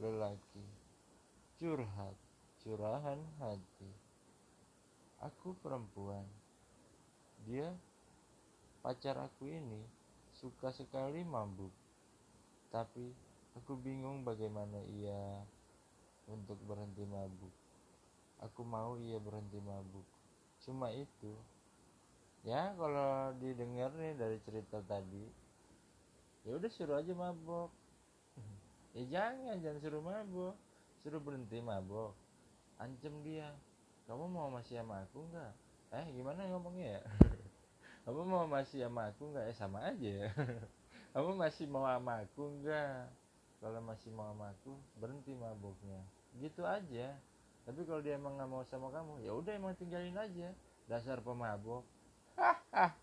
Lelaki. Curhat Curahan hati. Aku perempuan. Dia Pacar aku ini Suka sekali mabuk. Tapi Aku bingung bagaimana ia Untuk berhenti mabuk. Aku mau ia berhenti mabuk. Cuma itu. Ya kalau didengar nih dari cerita tadi Ya udah suruh aja mabuk ya jangan jangan suruh mabok suruh berhenti mabok ancam dia. Kamu mau masih sama aku nggak? Eh gimana ngomongnya ya? Kamu mau masih sama aku nggak? Eh sama aja. Ya kamu masih mau sama aku nggak? Kalau masih mau sama aku berhenti maboknya gitu aja. Tapi kalau dia emang nggak mau sama kamu ya udah emang tinggalin aja. Dasar pemabok hahaha